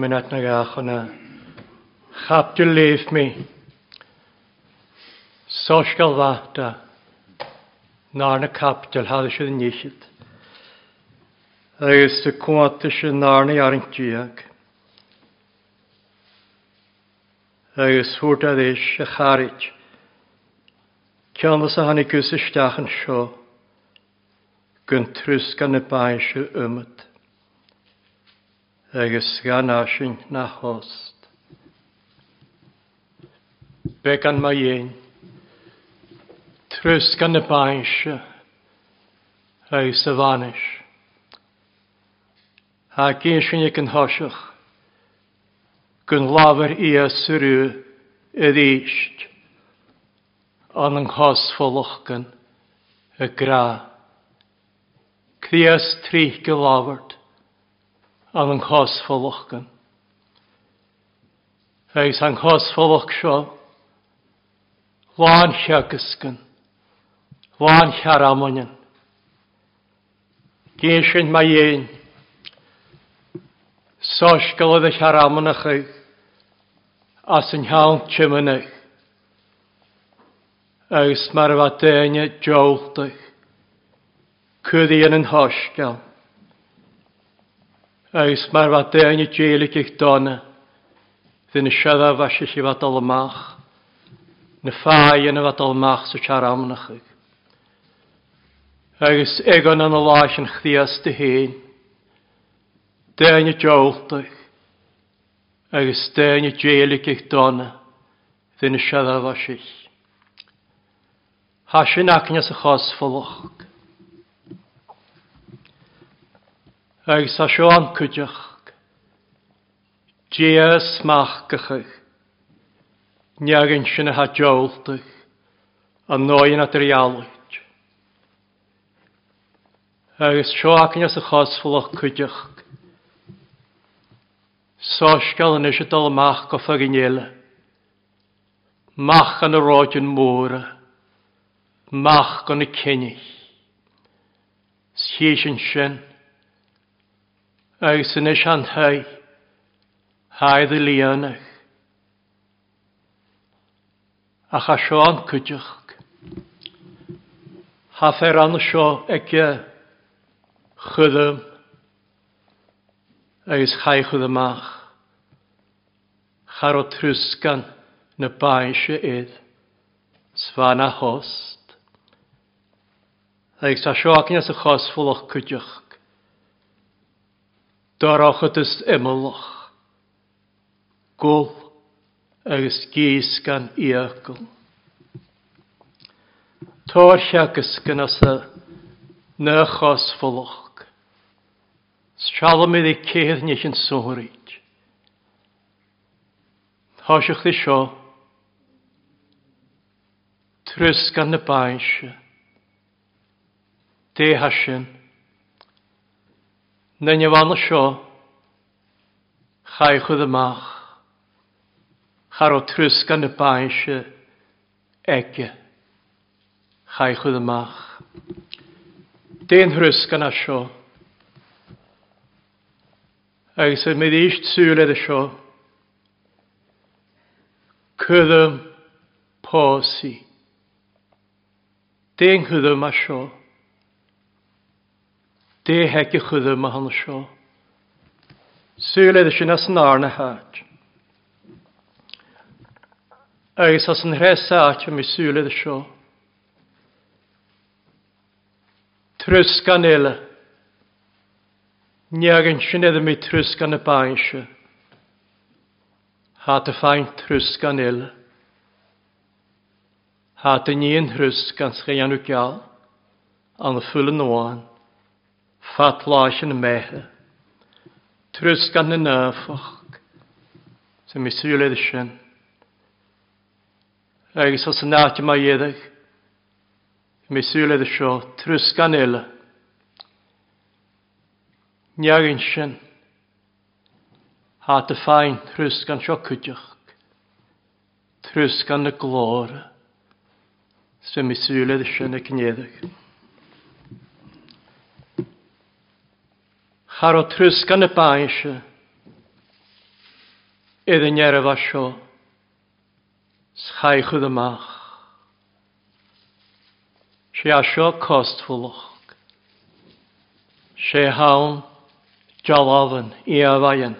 minut na gach yna. Chap dy leif mi. Sosgal fata. Nar na cap dyl hadd eisiau dyn iechyd. Agus dy cwant eisiau nar na iarn diag. Agus hwrt a ddeis a charid. Cianlas a hannig gwrs ystach yn sio. Gyntrys gan y baes y ymwyd agus gan asin na host. Be gan mae ein, trws gan y baensio, agus y fanis. A gyn sy'n ag yn hosiach, gyn lafer i a syrw y ddysg, an yng nghos ffolwch gan y gra. Crias trich gylafer, an an chos foloch gan. Eis an chos foloch sio, Lán siagus gan, Lán siar amonian. Dyn sy'n mae ein, Sos gylodd eich ar amon eich, As yn hawn chymyn eich. Eis mae'r fadeiniau jowlch eich, Cwyddi yn yn hosgal agus mar bha déine délik ich donna, Dyn y siadda fasio chi fad olmach, na ffai yn y fad olmach sy'n siar amnach ag. Agus egon yn y lais yn chdias dy hun, déine diolch, agus déine délik ich donna, dyn y siadda fasio fasys. Hasyn acnias y chos ffolwch. agus sa sio an cuideach. Días machgachach, neagan sin a hadjóltach, a nóin a drialaid. Agus seo acan as a chosfulach cuideach. Sosgal yn eisiau dal mach goffa gynnele. Mach yn y roed yn môr. Mach gan y cynnig. Sieis yn sy'n. Eis yn eich anhau, haidd y lianach. Ach a sio an cwdioch. Hath er an sio ege chydym. Eis chai chydymach. Char o trwsgan na bain sio idd. Sfana host. Eis a sio ac nes y chosfwl o'ch cwdioch. Dorochat is immelach. Gwl agus gys gan iachol. Tóirseachas gan as a nachos folach. Stralamid iddi cedd nes yn sôrid. Hosiwch di sio. Trys gan na baisio. Dehasyn. Dehasyn na ne bhana seo chaichud amach char o trus gan y na ege, chai chaichud amach. Déon thrus gan a seo agus yn mynd eich tsŵl edrych sio cydym posi. Deng hydym a sio. Dé heice chudde ma hanna seo. Súle sin as an árna háit. Agus as an réáte mi súle a seo. Trus gan eile. Neagan sin idir mi trus gan na bainse. Tá a féin trus gan eile. Tá a níon trus gan schéanú geall an na fulla nóáin. fatláisian mehe. trus gan na náfach, sa misúléide sin. Agus as san náte mai dhéadach, misúléide ysio. trus gan éile. Neagann sy'n. há a ffain. trus gan sio cuideach, trus gan na glóra, sa misúléide sin na cnéadach. Har o trys gan y baise, iddyn nier y fasio, schaich ydy ymach. Se asio costfulwch, se hawn jalafan, i afaen,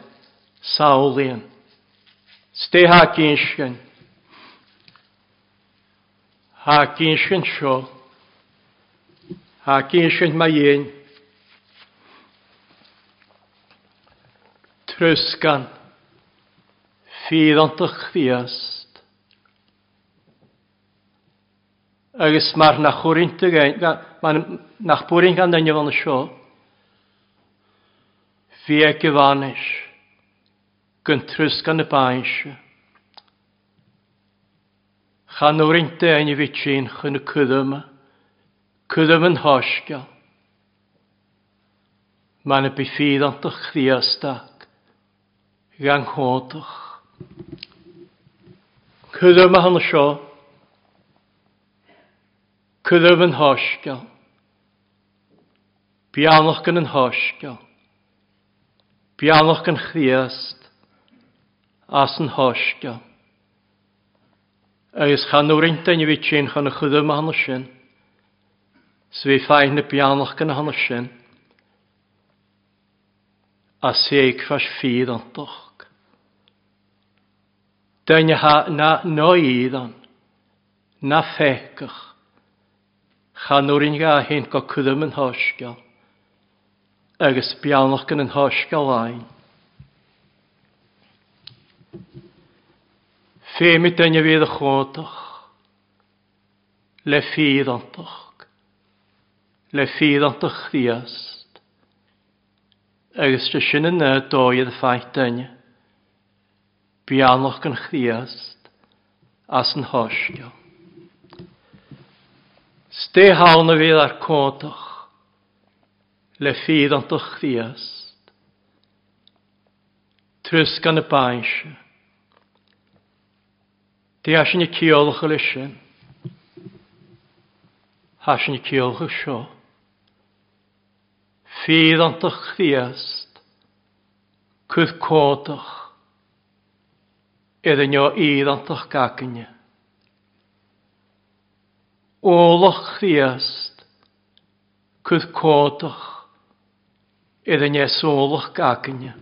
Ste ha gynsgen, ha gynsgen sio, ha gynsgen mae un, rysgan, fydd ond ych fiast. Agus mae'r nachwrin dy gain, mae'n nachbwrin gan dynia fan y sio, fi e gyfanys, gyntrys gan y baes. Chanwrin dy ein i fi tîn chyn y cyddym, cyddym yn hosgal. Mae'n y byffydd ond ych ddiastad ganghódach. Cydym a hyn sio, cydym yn hosgol, bianwch gan yn hosgol, bianwch gan chriast, as yn hosgol. Agus chanwr ein dyn i fi tîn chan y chydym a hyn sy'n, swy ffain y bianwch gan hyn sy'n, a seig fas ffydd antoch. Dyna ha na no iddon, na fecach, chan o'r chanwrin ga hyn go cwddym yn hosgol, agos bialnoch gan yn hosgol ein. Femi dyna fydd y chwodach, le ffydd antach, le ffydd antach ddiast, agos dy sy'n yna doedd y ffaith dyna bianach yn chriast as yn hostio. Ste hawn y fydd ar codach le ffydd ond o'ch chriast. Trys gan y baensio. Di asyn i ciolwch y lysyn. Hasyn i ciolwch y sio. Ffydd ond o'ch chriast. Cwyd codach. Iddyn nhw idd antach gacinne. Olwch chriast, cwth codwch, iddyn nhw sólach gacinne.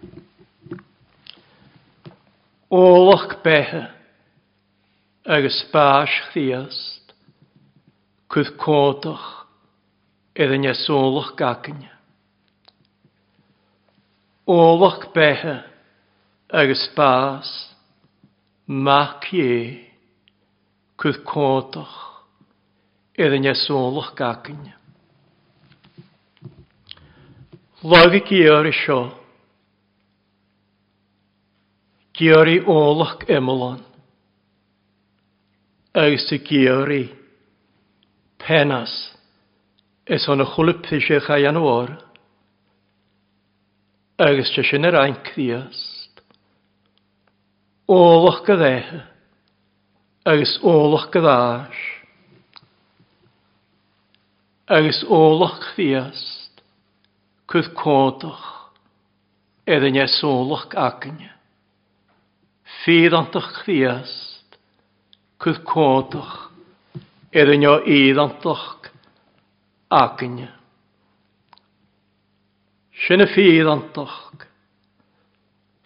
Olwch behe, agus bas chriast, cwth codwch, iddyn nhw sólach gacinne. Olwch behe, agus bas chriast, Mac ie cwth cwntach iddyn ni sôlwch gacyn. Lagi gyr i sio, Gyr i ôlwch ymlaen, Agus y gyr i penas. Ys hwn y chwlyp ddysio chai anwar. Agus ddysio yn yr ein ddias ólach go réthe agus ólach go ráis agus ólach fiast chud códach ar an esólach acanne fíantach fiast chud códach antach an Sy'n y sinna antach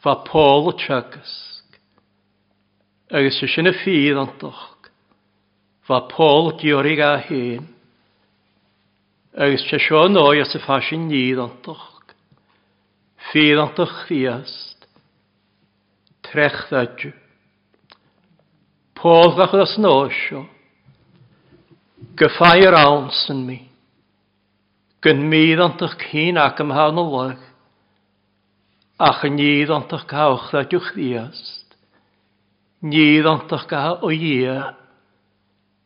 fa póla tegus agus sy sin y ffydd ond doch. Fa Paul diorig a hyn, Agus se sio noi as y ffasin nid ond doch. Ffydd ond doch chriast. Trech ddadju. Paul gach as sio. Gyffai yr awns yn mi. Gyn mi ond doch cyn ac ymhawn o lach. Ach yn nid ond doch cawch ddadju chriast. Níd antach gael o ie.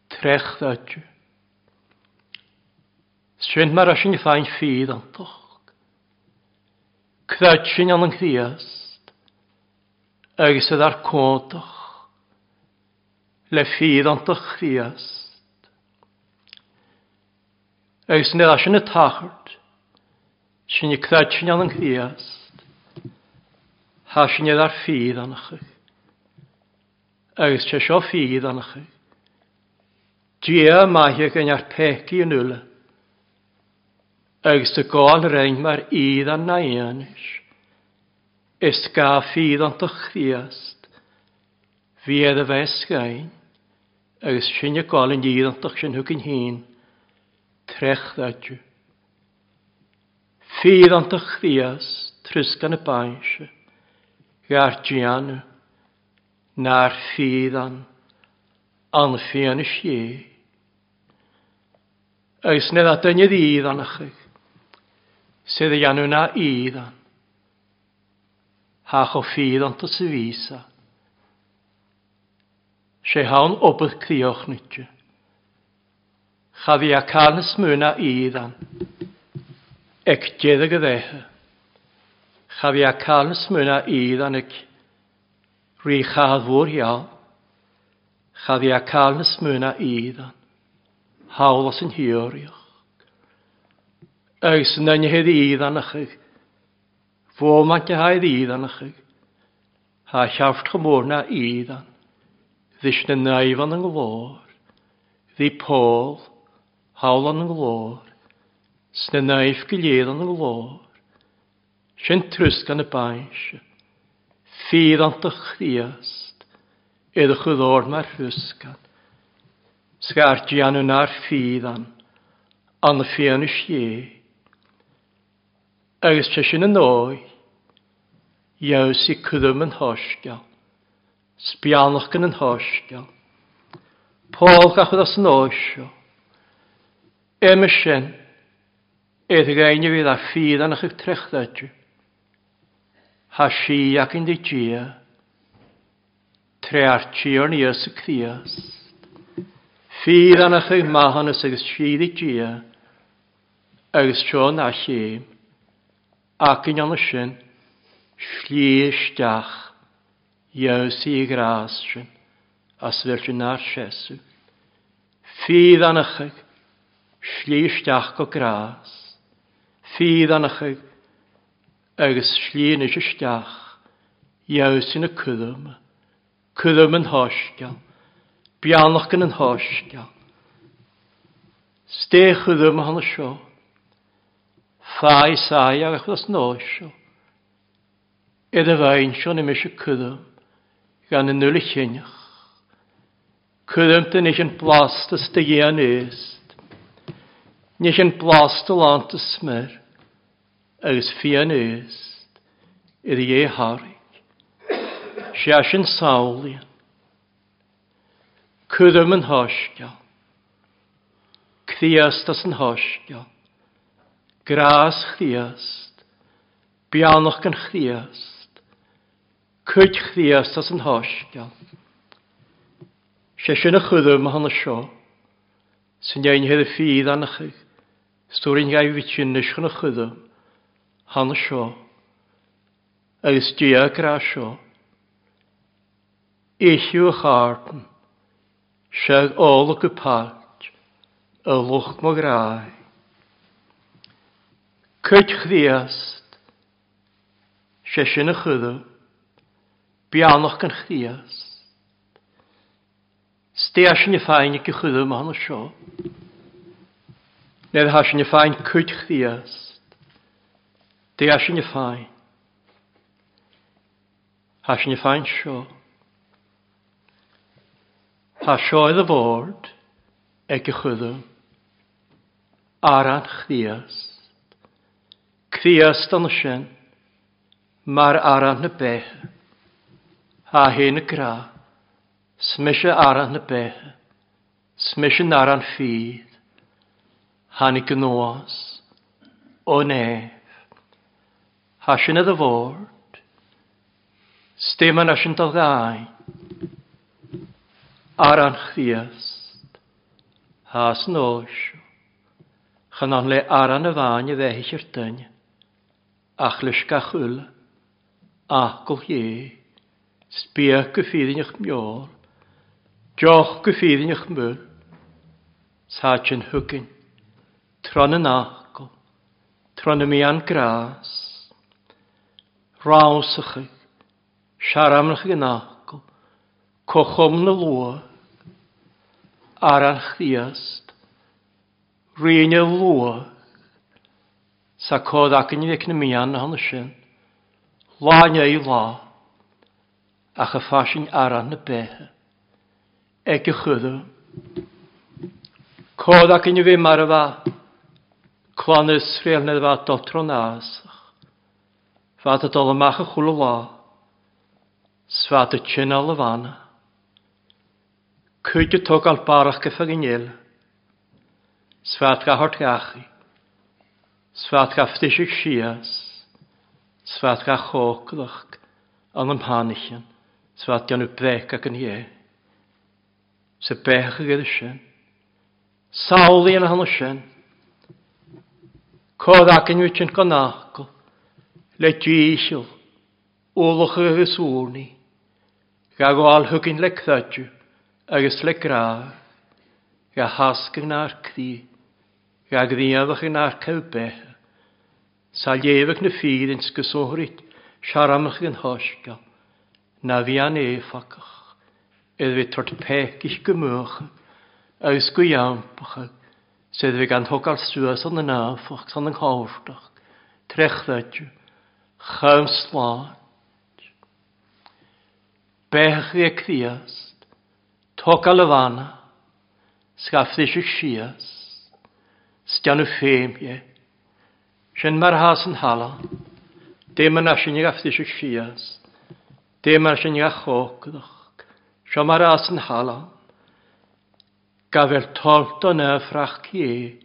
trech ddadju. Swynt mae'r asyn i ffain ffydd antach. Cdad sy'n yn ddiast. Agus ydw ar cwntach. Le ffydd antach ddiast. Agus yn edrych yn y tachart. Sy'n i cdad sy'n anang ddiast. Ha sy'n edrych ar ffydd anach agus te seo ffydd anach chi. Dia maithio gan ar peci yn ula, agus dy gol rhain mae'r idd a'n naianis. Is ga ffydd ond o chriast, fi y fe sgain, agus sy'n y gol yn idd ond o'ch sy'n hwgyn hyn, trech ddadju. Fydd ond o chriast, trys gan y bainse, gair dianw na'r ffyddan anfian y si. Oes nid adynydd iddan ychyg, sydd y anw na iddan. Hach o ffydd ond y syfisa. Se hawn obydd crioch nid. Chafi a cael ysmwna iddan. Ec dydd y gyddeha. Chafi a cael ysmwna iddan ec Rhi chad fwr iawn. Chad i a cael na smyna iddan. Hawl os yn hiwriwch. Ys yn yn hedd iddan ych ych. Fo man ti haid iddan ych ych. Ha siaft chymwr na iddan. Ddys na naifan yn glor. Ddi pôl. Hawl yn glor. Sna naif gilydd yn glor. Sy'n trwsg gan y bain sy'n. Fydd an dy chriast, edrych y ddod mae'r hwsgan. Sgar an yn ar fydd an, an y ffian y sie. Agus tresyn yn oi, iaws si cwddwm yn hosgal, sbianwch gan yn hosgal. Paul gachod as yn oesio. Emysyn, edrych ein i fydd a ffydd anach i'ch trechdadju ha si ac yn dy gia, tre archi o'n i ys y criast. Fydd an ych mahan ys agos si dy gia, agos a si, ac yn an ysyn, sliestach, iews i gras sin, as virgin ar siesu. Fydd an ych eich, sliestach o gras, fydd an ych agus slíon is isteach, Iawsyn y cwddwm, cwddwm yn hosgiol, bianach yn yn hosgiol. Ste cwddwm hon y sio, ffai sai ag achos nosio. Edd y fain sio ni mis y cwddwm, gan yn nŵl y chynach. Cwddwm dyn eich yn blast ysdygian est, nech yn blast o lant y ysmer, agus fian eist i'r ie harig. Sias yn sawlian. Cwddym yn hosgia. Cthiast as yn hosgia. Gras chdiast. Bianoch gan chdiast. Cwyd chdiast as yn hosgia. Sias yn y chwddym hon y sio. Sy'n iawn hedd y ffydd anach chi. Stwrin gael fytyn nysg yn y chwddym han sio. agus dia gra sio. Eisiw a chartan, seag ólach y palt, y lwch mo grai. Cyd chdiast, se sy'n y chydw, bianach gan chdiast. Steas yn y ffain i chydw ma'n o sio. Nid has yn y ffain cyd chdiast. Dé a sin fáin. Tá sin fáin seo. Tá seoid a bhórd ag e go chudum. Aran chríast. Chríast an sin mar aran na béthe. Tá hé na grá. Smise aran na béthe. Smise aran fíd. Hannig go nóas. Ó néh hasin ydd y ford, Stem yn asyn dal gai. ar an chdiast, has nos, chan le ar an y fain y ddehich i'r dyn, ach lys gachwyl, ach gwlhie, sbiach gyffyddin eich miol, joch gyffydd gyffyddin i'ch myl, sachin hwgyn, tron yn achgol, tron y mi an gras, rásacha, searamnacha gan ácail, cochom na lua, arach ddiast, rina lua, sa cod ac yn ddec na mian na honna sin, i lá, a fásin aran na bethe, ag y chyddo. Cod ac yn fi mar y fa, clon Israel na fa dotron asach, Fata dol amach a chwla lá. Svata chin a lafana. Cwyd y tog al barach gyffag yn iel. Sfat ga hort gachi. Sfat ga ftysig sias. Sfat ga choglach an am hanichan. Sfat gan y brec ac yn ie. Se bech ag ydy sin. Sawl i yn hanno sin. Cod ac yn wyt yn gynachgol le dîisiol, ólach agus úrni, ga gwaal hygin le cthadju, agus le graaf, ga hasgyn ar cdi, ga gddiaddach yn ar cywbeth, sa llefach na ffydd yn sgysohrit, siaramach yn hosgal, na fi an efacach, edd fi tort i'ch gymwch, agus gwyambach, sydd fi gan hogal sŵas yn y nafach, san yng nghawrdach, trechdadju, chawsláid. Bechri a criast, toca lefana, sgaffdys y sias, stian y ffeimie, sy'n mar has yn hala, dim yn asyn i gaffdys sias, dim ar sy'n i achogdach, sy'n mar has yn hala, gafel tolt o'n efrach cie,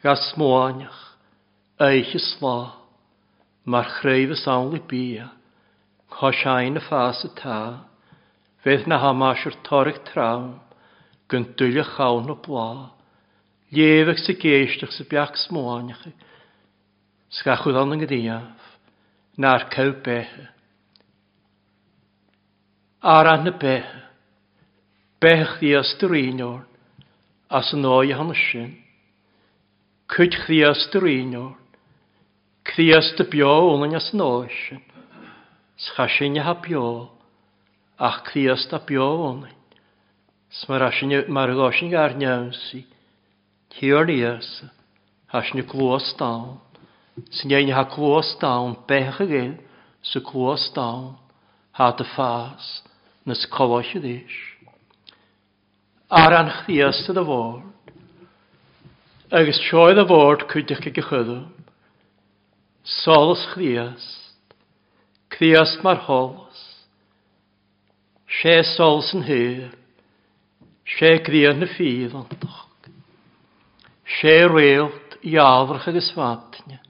gas moanach, eich y mar chreif y sawl i bia, chosiain y ffas y ta, fedd na hamas yr torig trawn, gyntwyl y chawn o bla, llefach sy geistach sy biach smoaniach, sgachwyd o'n yn na'r cyw behe. Aran y behe, bech ddi ystyrinior, as yn o'i hanesin, cwyd chdi ystyrinior, Criast dy bio o'n ôl yn ys noes. Schasin ha bio. Ach criast a bio ôl yn. Smarasin mar gosin gar newsi. Hior nias. Hasni glwys dawn. Sy'n ein ha glwys dawn. Bech agael. Sy glwys dawn. Ha dy ffas. Nes colos y ddys. Ar an chriast y dy ford. Agus sioedd y ford cwydych chi gychyddo. Solus chriast, criast mar holus, Se sols yn hyr, sé crian na ffydd ontach, Se reilt i alfrach ag ysfatnia,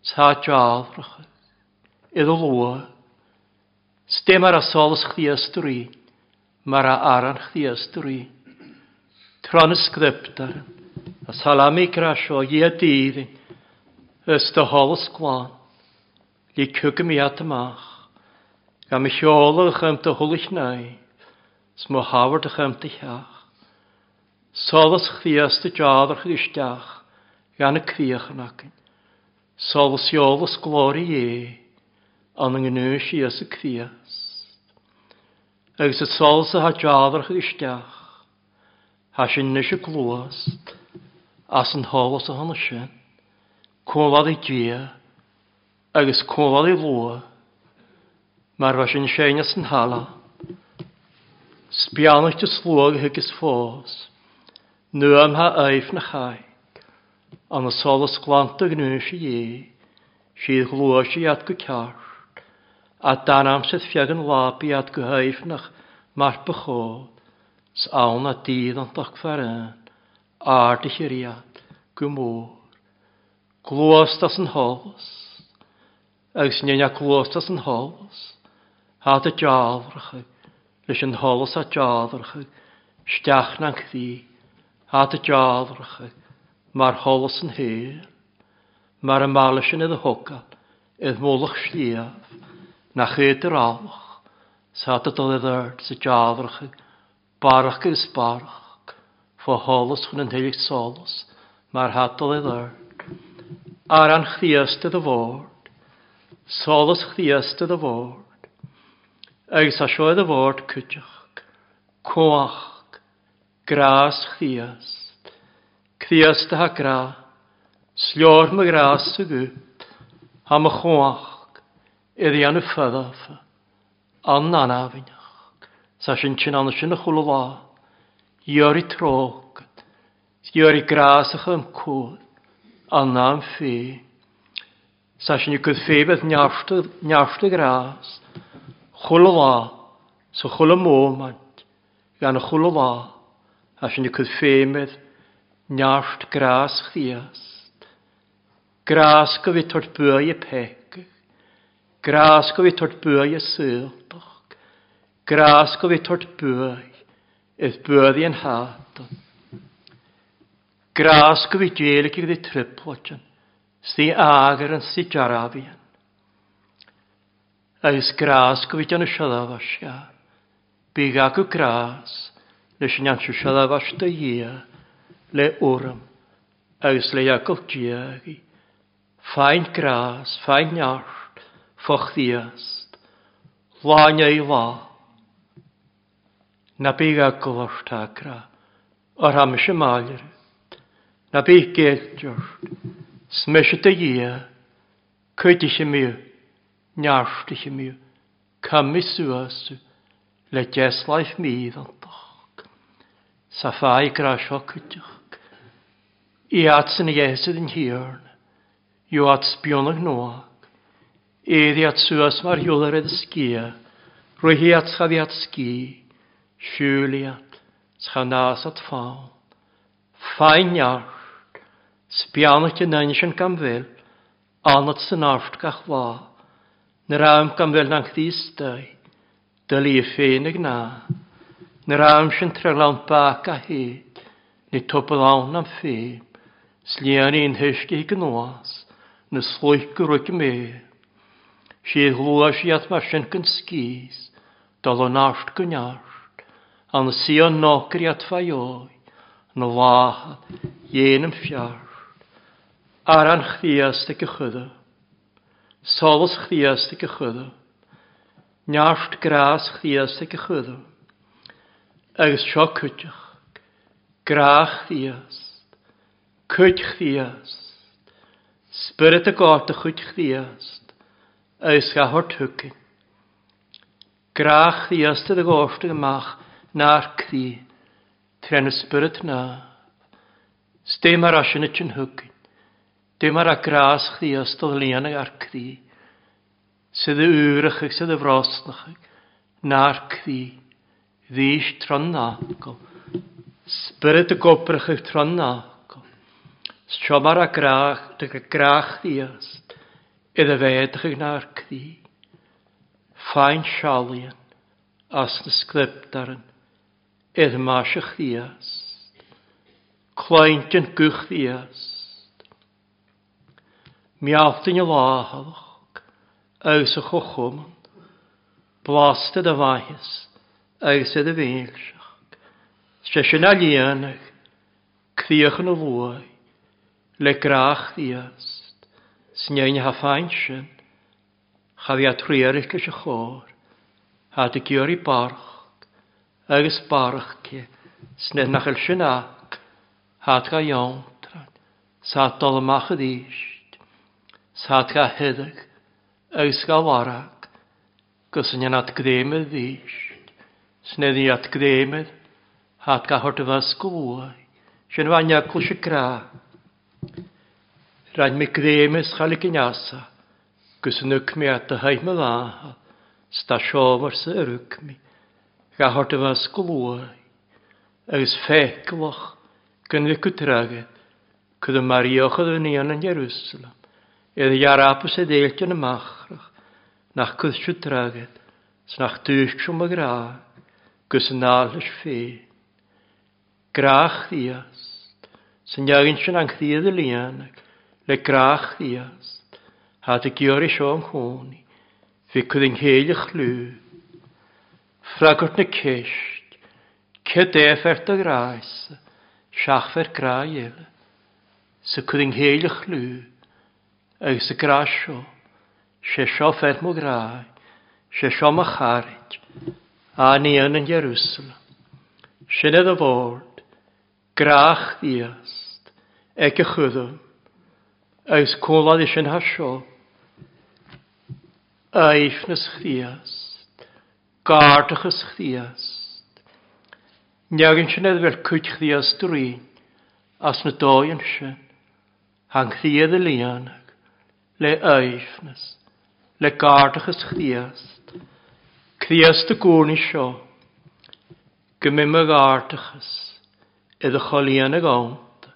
sa afrach, iddo lwa, stem ar a solus chriast rin, mar a aran chdiast rin. Tron y sgryptar, a salami grasio, ie dyddyn, ys dy holas glan, i cwg i at ymach, gam i mi siolach am dy hwlych nai, smw hawr ych am dy hiach, solas chfias dy jadarch dy stiach, gan y cfiach yn acyn, solas iolas glori e, an yng ngynwys i ys y cfias. Agus y solas y ha jadarch dy stiach, ha sy'n nes y glwast, as yn holas y hon y cólad i ddia, agos cólad i lwa, mar was yn seinas yn hala. Sbianach dy slwag hygys ffos, nw am ha eif na chai, an y solas glant ag nhw si i, sydd glwys i ad gwy car, a dan am sydd ffiag yn lab i ad gwy eif nach mar bychod, s'awn a dydd an dach faren, ardych iriad, gwymwyd. Klostas en. Als je naar klostas en. Had het javerige. Dus een hals had javerige. Stach naar kwee. Had het javerige. Maar hals en heer. Maar een malusje in de hokka. In het molig schlief. Na geet er al. Zat het al in de. Zit javerige. Parach is parach. Voor hals van een heilig solus. Maar had het de aard. ar an chdiast y ford, solas chdiast y ford, Ag sa sio y ford cydioch, coach, gras chdiast, chdiast ha gra, slior my gras y gwt, ha my coach, iddi an y ffyddaf, an anafynach, sa sy'n chyn an sy'n y chwlw la, iori trogad, iori gras ych ym ymcwyd, an naam fi. Sa sin i cwyd ffebeth neafta gras, chwla fa, so chwla mômant, gan y chwla fa, a sin i cwyd ffebeth neaft gras chdiast. Gras gyfi tord bwa i peg, gras gyfi tord bwa i sylbach, gras gyfi tord bwa i, ydd bwa i yn hadon. Grásku vi djelikir vi tröpplotjan. Sti agaren sti jarabian. Eis grásku vi djana shalavashja. Bigaku grás. Le shnjansu shalavashta jia. Le uram. Eis le jakov djegi. gras, fain fein Foch ddiast. Lanya i la. Na bigaku vashtakra. Ar hamishe maljeru. Na bych geitjor, smysio dy ia, cydych i mi, niarstych i mi, cymu sŵasw, le geslaeth mi ddantach. Sa ffai grasio cydych. I at atsyn iesydd yn hirn, yw at sbionag noag, eddi at sŵas mar hiwlar edd sgia, rwy hi at chaddi at sgi, siwli at, chanasat ffawn, ffain iar, Sbianach yn ein sy'n gam fel, anad sy'n arft gach wa, nyr am fel na'n chdistau, dyl i ffein ag na, nyr am sy'n trelawn bac a hyd, ni tobl awn am ffeim, slian i'n hysgu i gynwas, na slwych gyrwyd me. Si hlwa si at mae sy'n gynskis, dal o'n arft gyniarft, an si o'n nogri at faioi, na lahat, ie'n yn fiarft. Aran chdias dy gychwyddo. Solus chdias dy gychwyddo. Neaft gras chdias dy gychwyddo. Agus sio cwtioch. Grach chdias. Cwt chdias. Spirit y gota chwt chdias. Agus gahor tywcyn. Grach chdias dy gofta gymach na'r cdi. Tren y spirit na. Stem ar asyn y chyn hwgi. Dim ar a gras chdi lian ag ar crí. Sydd y wrach ag sydd y frosnach ag. Na'r crí. Ddys tronna agol. Sbryd y gobrach ag tronna agol. Strom ar a grach, ag a grach chdi yst. Iddo fedach ag na'r cdi. Fain sialian. As na sglipdaran. Iddo mas ag chdi yst. Cloent yn gwych ddiast miaftin y láhalach, aus y chochwman, blastad y fahis, agus y ddeilsach. Stresion a lianach, cfiach yn y lwy, le grach ddiast, snein ha sy'n, chaddi a trierich gys y chôr, ha dy gyr i barch, agos barch ge, snedd nach el sy'n ac, ha ga gael iawn, sa dolymach y ddysg. Sátha hideg, ga galwarag, gos yn atgdemydd ddysg, at atgdemydd, hat ga hort yfa sgwai, sy'n fanya clwys y gra. Rhaid mi gdemys chalig yn asa, gysyn yw at y haid my dda, stasiom ar sy'n yrwg mi, ga hort yfa sgwai, agus feclwch gynfyd gwtragedd, cydw Marioch oedd yn ion yn Jerusalem. Edd jarapus yn y machrach, nach kustju traget, snach tuustju me gra, kussen alles Grach Graach sy'n sen sy'n ang y lianag, le grach diast, had ik jori sjong honi, vi kudin heilig lu. Fragort ne kest, ket efert a graise, schach ver graie, se kudin heilig lu agus sa grásio, se sio fel mw grai, se sio ma charid, a ni yn yn Jerusalem. Sinedd y ford, grach ddiast, ag y chwydwm, agus cwlad eisiau'n hasio, eifnys chdiast, gardachys chdiast, niagyn sinedd fel cwyd chdiast drwy'n, as na dóin sin, hang thiad y lianach le éifnas, le gardachas chríast, chríast a gúni sio, gymym y gardachas, idd a cholíon a gánt,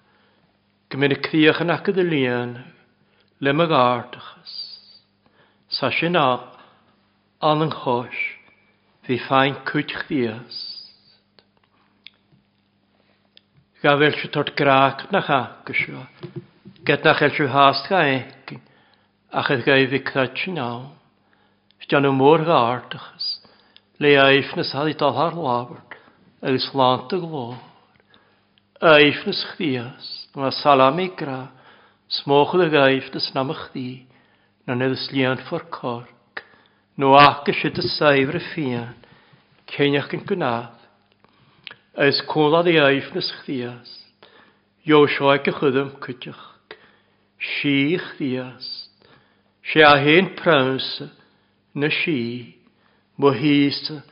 gymim a críach yn ac y líon, le a gardachas. Sa sin a, an an chos, fi fain cwt chríast. Ga fel si tord graach na chacasio, get na chael si hast ga eicin, ach yd gaif i cratch naw. Stian nhw môr gaardachas, le aif nes hadi dal har labert, agos lant y glor. Aif nes chdias, na salam i gra, smoch yd gaif nes nam y chdi, na nid ysliant ffwr corc, no ac ysyd y saifr y ffian, ceniach yn gynaf, ys cwlad i aif nes chdias, Joshua gychydym cydych, si chdias, Si a hen prasa na si, mo hísta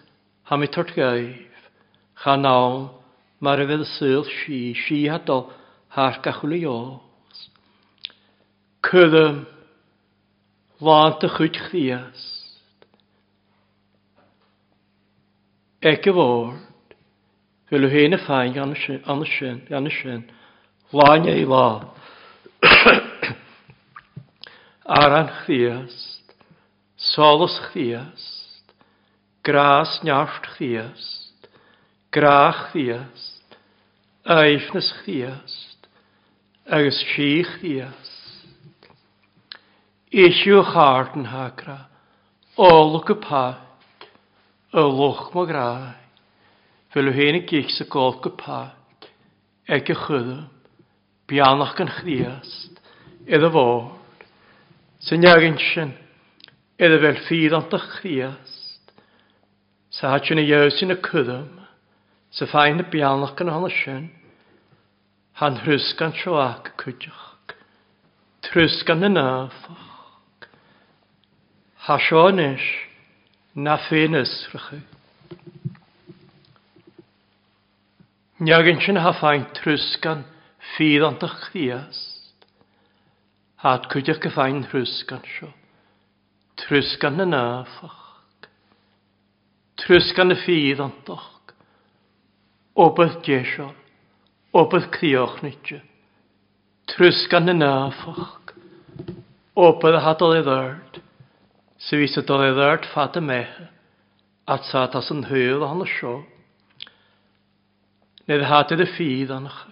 ha mi tort gaif cha ná mar a bheith si sí sí hatá haar gachula jós. Cydym lánt a chwyd chdiast. Ec y ford, fel yw hyn y ffain gan y sin, gan y sin, gan y sin, láin ei lá. Aran chdiast, solus chdiast, gras njaft chdiast, grach chdiast, eifnes chdiast, agus si chdiast. Isiw charden hagra, olwg y pat, y lwch mo grai, fel yw hyn y gich sy'n golwg y pat, ag y chydym, bianach yn chdiast, iddo fod. Sy'n agyn sy'n iddo fel ffydd ond ych chriast. Sa hat sy'n ei iawn sy'n y cwddym. Sa ffain y bianach yn hon sy'n. Han rhysgan sio ac y cwdioch. Trysgan y nafach. Ha sio nes na ffyn ysrychu. Niagyn sy'n ha ffain trysgan ffydd ond ych. Had cwydych gyffain rhwysgan sio. Trwysgan yn afach. Trwysgan y ffydd antoch. Obydd jesio. Obydd crioch nidja. Trwysgan yn afach. Obydd hadol i ddyrd. Sfys y dol i ddyrd ffad y mehe. A ta tas yn hwyl o'n y sio. Nid hadid y ffydd anach.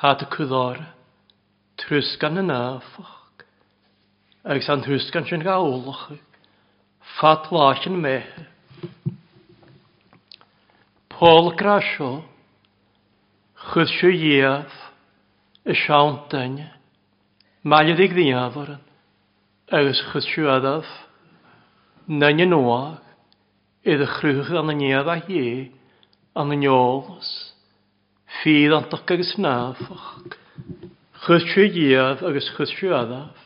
Had y cwddorau trwsgan yn afach, ac sa'n trwsgan sy'n gawlach, Fat lach yn me. Paul Grasio, chwyd sio iaf, y siawn dyn, Mae'n ydig ddiafr, agos chwyd sio adaf, nyn yn oag, idd y chrwych an y niaf a hi, an y niolus, ffydd an dach agos nafach. Chwysiw diaf agus chwysiw adaf,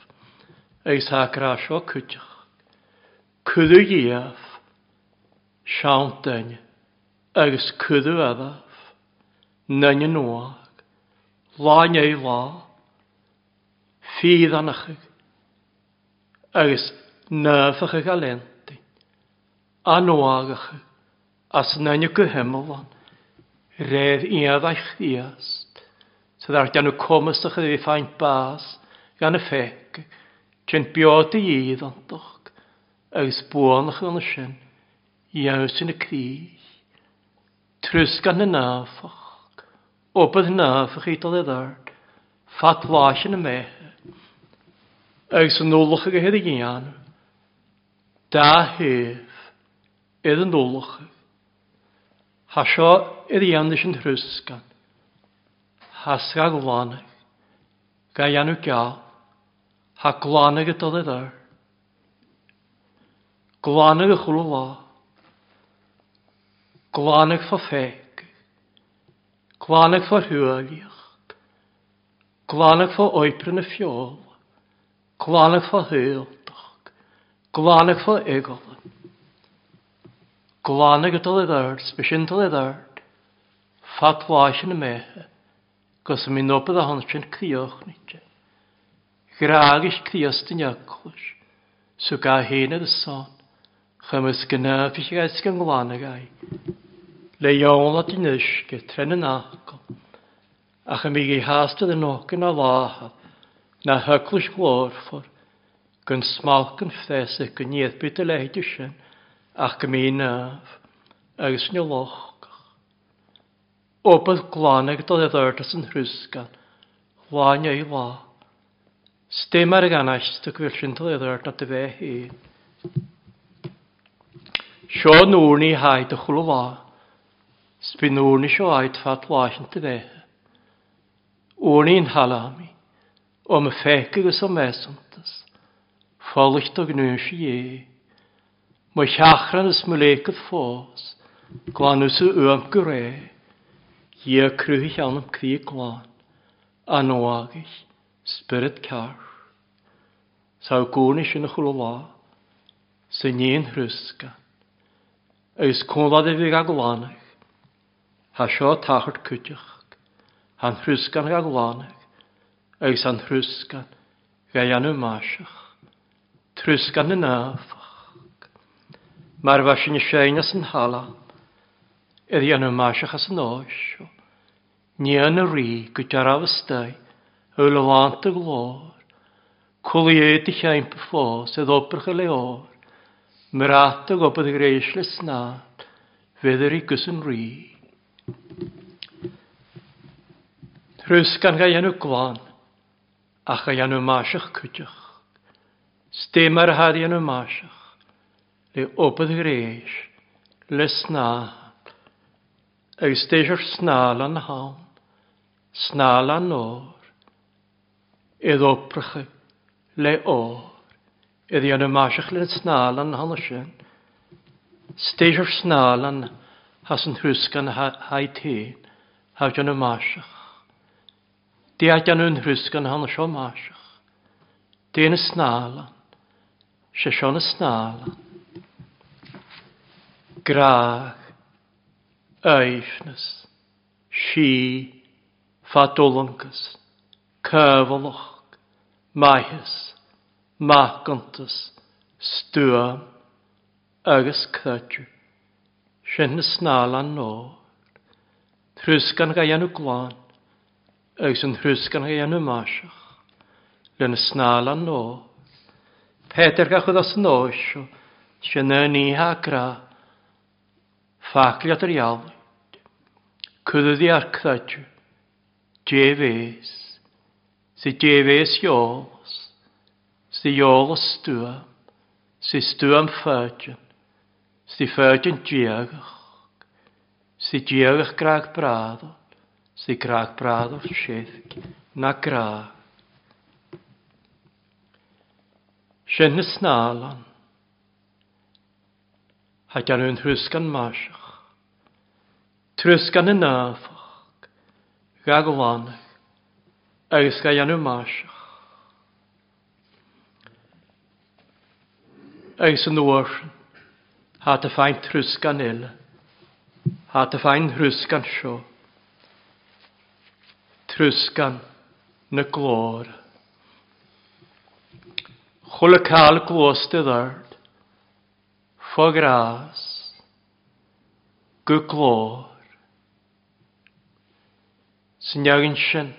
agus hagrasio cwtioch. Cwydw diaf, siawntain, agus cwydw adaf, nyn yn oag, laen ei la, ffydd anachig, agus nefach ag alenti, anoagach, as nyn y gyhymolan, redd iadd a'ch dias, Fyddai'r gan y comys ych chi ffaint bas gan y ffeg. Tyn biod i idd antoch. Agus bwon ych yn y sin. Iaws yn y crig. Trws gan y nafach. Obydd nafach i dal i ddard. Fat lash yn y meh, Agus yn nôlwch ag hyd i gian. Da hef. Idd yn nôlwch. Hasio idd i andys yn trws gan hasgagwlan gayanw gael ha glanag y dod edrych. Glanag y chwlw la. Glanag ffa ffeg. Glanag for hwyliach. Glanag for oibrin y ffiol. Glanag ffa hyldach. Glanag ffa egolan. Glanag y dod edrych, sbysyn dod edrych. Fatwash yn y mehe. Gos mi nopad a hon sy'n cioch nid. Graagis criastyn iaclwys. Sw ga hyn ar y son. Chymys gynnaf i gais gan ag ai. Le iawn a dyn ysgu, tren yn agol. A chym i gei hast ydyn ogyn a laha. Na hyglwys glor ffwr. Gyn smalc yn ffes ac yn iedd byd y leid ysyn. Ac ym un af. Agos ni loch. Obad glánag dal edhörtas yn hrwsgan, láin ei lá. Stemar gan aistag vil sin dal edhört dy fe hi. Sio nŵr ni haid y chwlw la. Sbi nŵr ni sio aid fat láin dy fe. Wr ni'n halami, o'm ffegig e. ys o mesantas. Ffolych dog nŵn si ie. Mae siachran ys mwlegyd ffos, glanwys y yw'n gyreu. Ie crwych anam cri glan, an óágis, spirit car. Sa'w gúni yn y chula lá, sa níon hrúsca. Agus cúnlad a bhíag a glánach, ha sio tachart cúteach, han hrysgan a glánach, agus an hrysgan ga anú masach, trysgan yn náfach. Mae'r bha y séinas an halach, Ydy yna as yn oes. Ni yn y rhi gyda'r afystau, y lawant y glor. Cwli eid i chaim pa ffos, edd obrach y leor. Myr at o bydd y greis le snad, fedder i gys yn rhi. Rhys gan gai yn y gwan, a chai yn y cydych. Stem ar hadi yn y le obydd y greis, le snad. agus déisir snálan há, snálan nóir, iad ópracha le ó, iad dhéanana máiseach le snálan hána sin, Stéisir snálan has an thrúscan haidtéin ha deanna máiseach. Dí deanún thrúscan hána seo máiseach, Graag eifnus, si, fadolungus, cyfoloch, maihys, macontus, stwam, agus cydw. Sy'n snal a'n nôr. Thrwsgan gai enw glan, agus yn thrwsgan gai enw masiach. Lyn snal a'n nôr. Peter gachod as nôr, sy'n yn ni ha graf. Fakliat yr iawn. ar arcthatio. Jefes. Si jefes ios. Si ios stwam. Si stwam ffyrtion. Si ffyrtion diagach. Si diagach graag brado. Si graag braddol siethg. Na graag. Sian ysnalan. hagarun huskan marshach. Truskan i nöfach, gagovanach, älskar jag nu marshach. Älskar norsen, hata fain truskan ill, hata fain ruskan sjå. Truskan, nu glor. Cholle kall glåste där foie gras, gyglor, sy'n sin,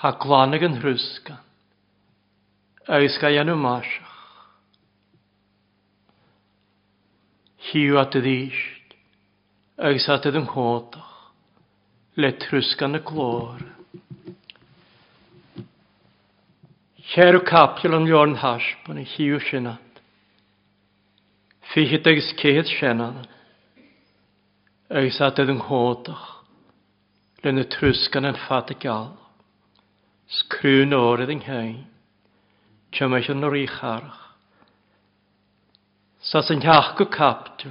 ha glanag yn hrwsgan, agus ga ianw masach. Hiw at y ddysg, agus at yng nghotach, glor. Kärukapjelon jorn haspani hiushinat. Fichit egs keit shenan. Egs at edun hodach. Lenne truskan en fattig al. Skrun året en hein. Tjömmechen nor icharach. Sas en jachku kaptu.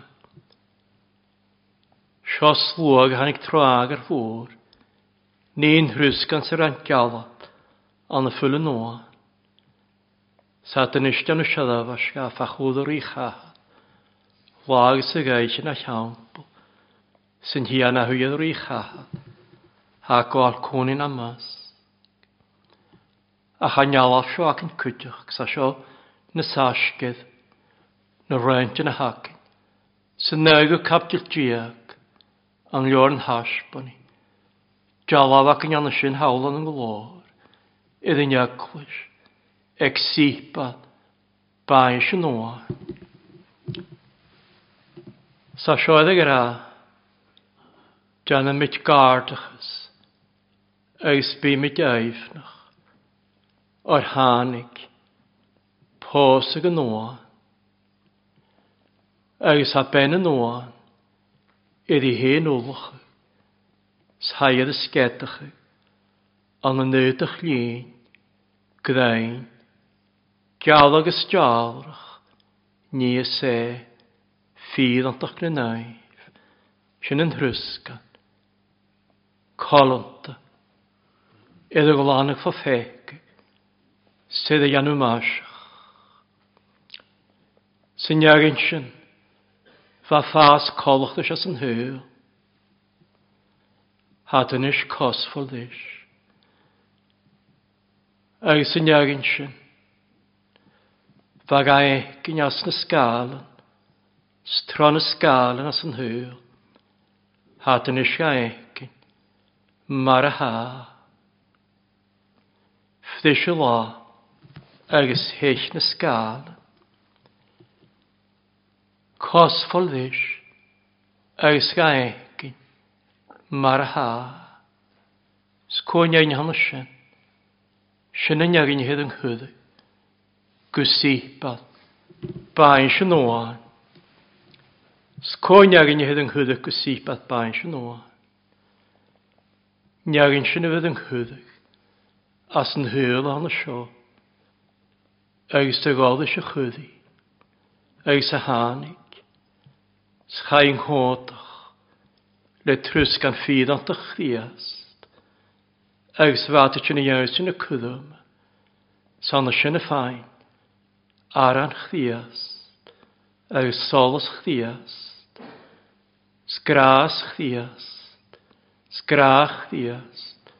Sjås våg han ik tragar vår. Nin hruskan ser an galat. Anna fulle nåa. Satan ystion y siadaf a sga ffachwyd o'r i'ch ha. Wag sy'n gael yn a llawn. Sy'n hi anna hwy o'r i'ch ha. Ha gwael cwnin amas. A chanalaf sio ac yn cwydioch, sa sio na sasgydd, na rhaint yn y hacyn. Sy'n neg o capdil diag, am lior yn hasbani. Jalaf ac yn anna sy'n hawl yn y glor, iddyn iagwys ag sípa báis an nóa. Sa seoid gra rá, Dana mit gáardachas, eis bi mit éifnach, ar hánig, pósa go nóa, agus ha ben an nóa, iddi hén úlacha, shaiad a sketacha, an a nödach lín, gdain, Geall agus deálrach ni y se, ffydd antach na naif sin an thrúscan. Colanta idir go lánach fá féice sydd a dheanú máiseach. Sin neagann sy'n, fa fás colachta se san hú. Hat yn ish cosfol ish. Agus yn iawn sy'n Fagai gynas na sgalen, stron y sgalen as yn hwyl, had yn eisiau egin, mar a ha. Fdys y lo, agos heich na sgalen, cosfol ddys, agos gai egin, mar a ha. Sgwyn ein hannes sy'n, sy'n yn agin hyd yng Nghyddig gusíbal. Bain sin nóáin. Scóneagan head hyd chuúdaach go sípat bain sy'n nóáin. Neagann sy'n bheith an chuúdaach as an thuúil anna seo. Agus tá gáda se chudaí, agus a hánig, schain hótach, le trws gan fíad an a chríast, agus bhhaata sinna dheir sinna cudum, sy'n y fáin aran chdiast, yw solos chdiast, sgras chdiast, sgrach chdiast,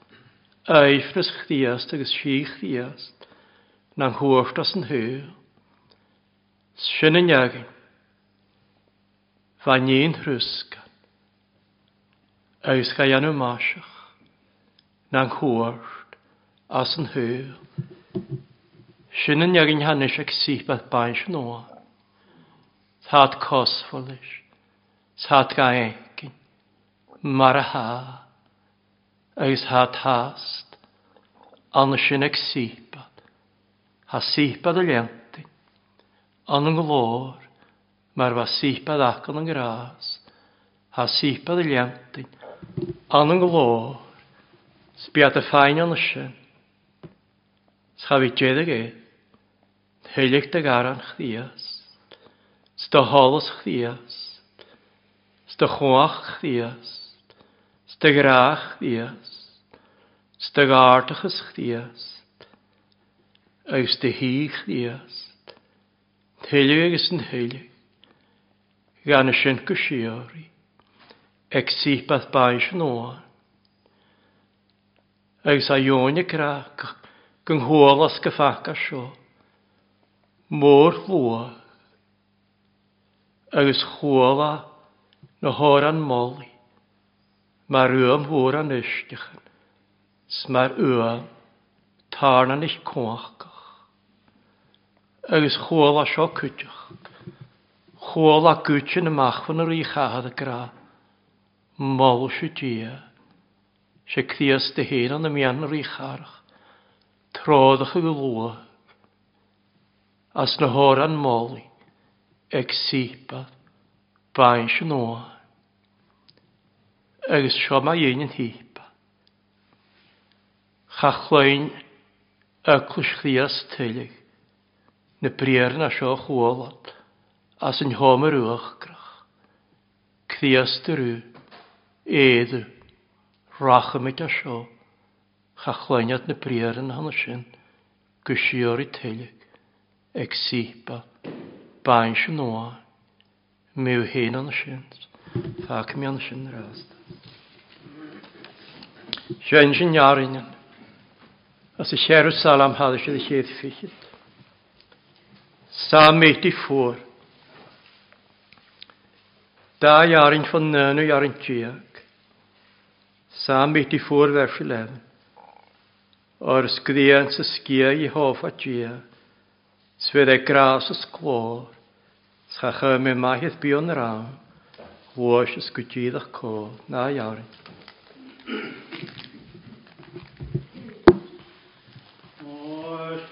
eifnes chdiast agus si chdiast, na'n hwrtas yn hyw, sy'n yn iagin, fa ni'n hrysgan, eus anw masach, na'n hwrt as yn hyw. Sin an neagin hannes ag sípa bain sin óa. Thad cosfolis, thad ga egin, mar a ha, Eis thad hast, anna sin ag sípa. Ha sípa a lenti, an an mar va sípa acan an gras. Ha sípa a lenti, an an spiat a fain anna sin. Schafi djedig eith hylich dy garan chdias, sta holos chdias, sta chwach chdias, sta grach chdias, sta gartachas chdias, agus dy hi chdias, hylich agus yn hylich, gan y sy'n gysiori, ag sipath baes yn oan. Agus a ion y grach, gyngholas gyffach a sio, môr chua agus chwala na hór an móli mar uam hór an ysdichan smar uam tarna eich cwachgach. Agus chwala sio cwtach chwala gwtio na machfan yr i chahad y gra mol sio dia. Sio cthias dy hyn an y mian yr i charach. Troddach y glwach as na hóran mólaí ag sípa bain se nóa. Agus seo má dhéanaan hípa. Chachlein aclus chrías tuig na priar na seo chhualat as an homer uachgrach. Críastarú éadú rachamid a seo chachleiniad na priar an hanna sin go siori tuig ag sípa bain sin nóá miú héan an sin fa mi an sin rásta. Sén sin nearingen as i séú salam hada sé chéad fichiid. Sa méti fór Dáhearrinn fan nönu jarrin tíag Sa méti fór versi lefn. o'r sgrian sa sgia i hofa tíag Sfyr e gras is me maith het bij Wos ys gwydid na jaar. Oes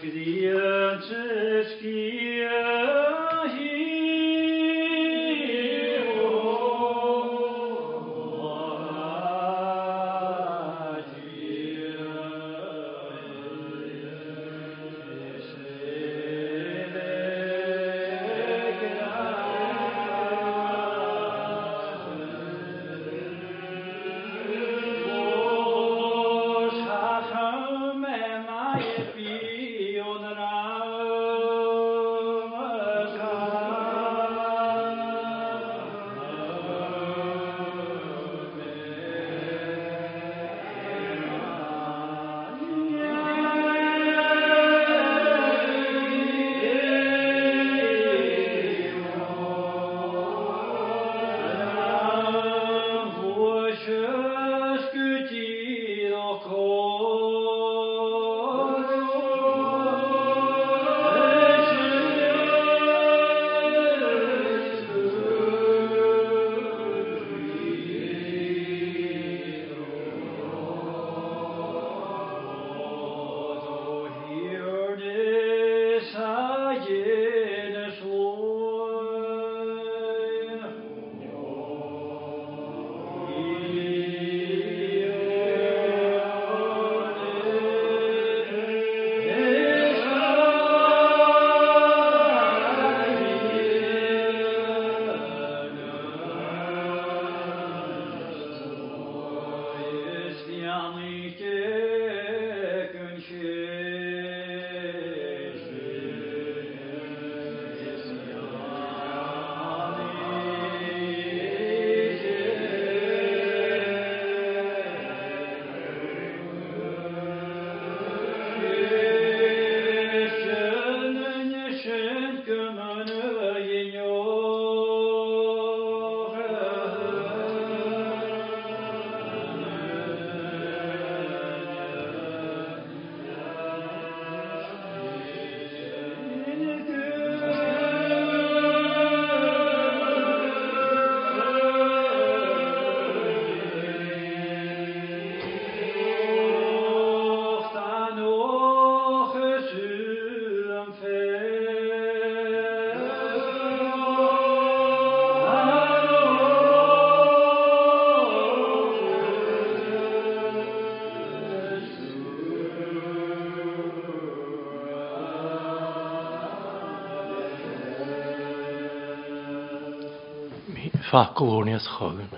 Fakulonias chogan.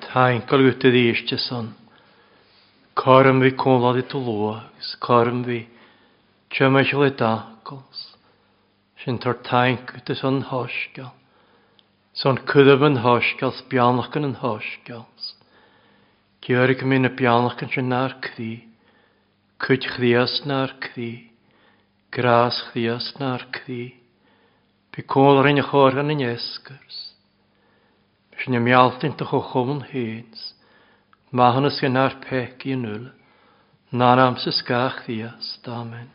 Tain kolgut de ishte son. Karm vi kola de tuloas, karm vi chemachle takos. Sin tar tain de son hoskal. Son kudab an hoskal, spianachan an hoskal. Gyrig mi na bianachan sin nar cdi. Cwyd chdias nar cdi. Gras chdias nar cdi. Bí cólar in chógan in eskers. Sin im mealtint a cho chommen héins, Mahanna sin ar peci yn ul, Nanam sy sgach ddias, amen.